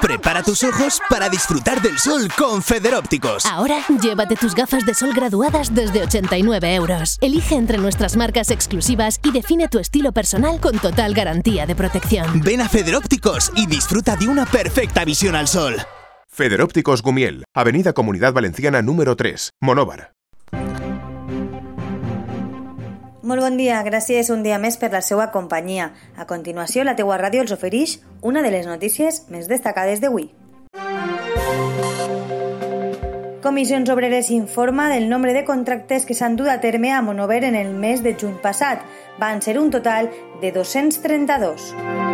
Prepara tus ojos para disfrutar del sol con Federópticos. Ahora, llévate tus gafas de sol graduadas desde 89 euros. Elige entre nuestras marcas exclusivas y define tu estilo personal con total garantía de protección. Ven a Federópticos y disfruta de una perfecta visión al sol. Federópticos Gumiel, Avenida Comunidad Valenciana número 3, Monóvar. Molt bon dia, gràcies un dia més per la seva companyia. A continuació, la teua ràdio els ofereix una de les notícies més destacades d'avui. Comissions Obreres informa del nombre de contractes que s'han dut a terme a Monover en el mes de juny passat. Van ser un total de 232.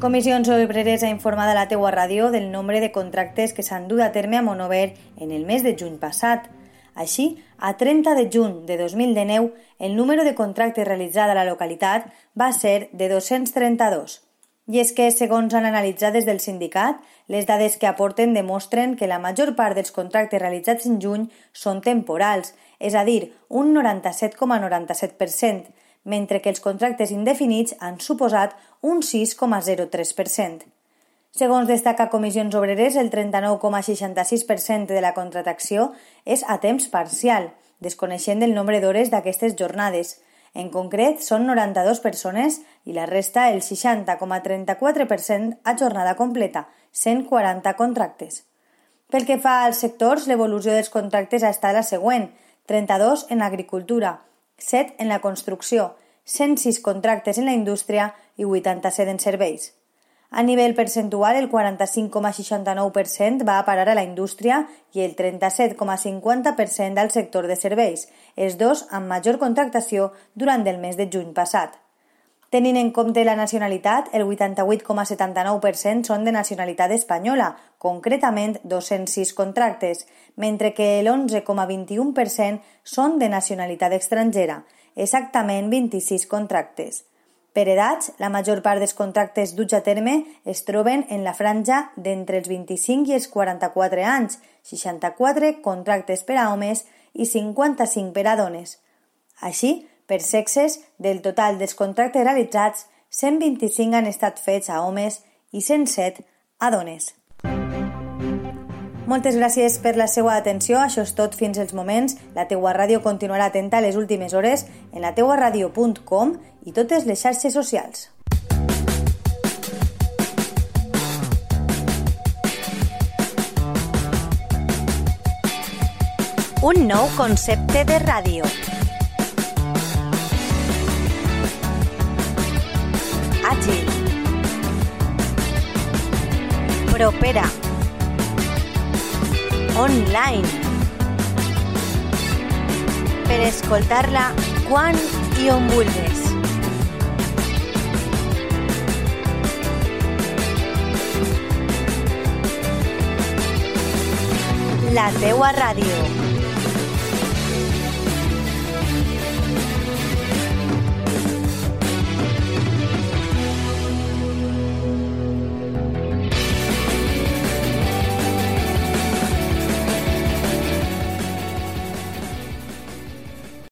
Comissions Obreres ha informat a la teua ràdio del nombre de contractes que s'han dut a terme a Monover en el mes de juny passat. Així, a 30 de juny de 2019, el número de contractes realitzat a la localitat va ser de 232. I és que, segons han analitzat des del sindicat, les dades que aporten demostren que la major part dels contractes realitzats en juny són temporals, és a dir, un 97,97%, mentre que els contractes indefinits han suposat un 6,03%. Segons destaca Comissions Obreres, el 39,66% de la contractació és a temps parcial, desconeixent el nombre d'hores d'aquestes jornades. En concret, són 92 persones i la resta, el 60,34% a jornada completa, 140 contractes. Pel que fa als sectors, l'evolució dels contractes ha estat la següent, 32 en agricultura, 7 en la construcció, 106 contractes en la indústria i 87 en serveis. A nivell percentual, el 45,69% va a parar a la indústria i el 37,50% al sector de serveis, els dos amb major contractació durant el mes de juny passat. Tenint en compte la nacionalitat, el 88,79% són de nacionalitat espanyola, concretament 206 contractes, mentre que el 11,21% són de nacionalitat estrangera, exactament 26 contractes. Per edats, la major part dels contractes duts a terme es troben en la franja d'entre els 25 i els 44 anys, 64 contractes per a homes i 55 per a dones. Així, per sexes, del total dels contractes realitzats, 125 han estat fets a homes i 107 a dones. Moltes gràcies per la seva atenció. Això és tot fins els moments. La teua ràdio continuarà atenta a les últimes hores en la teuaradio.com i totes les xarxes socials. Un nou concepte de ràdio. Propera. Online. Per escoltar-la quan i on. La teua ràdio.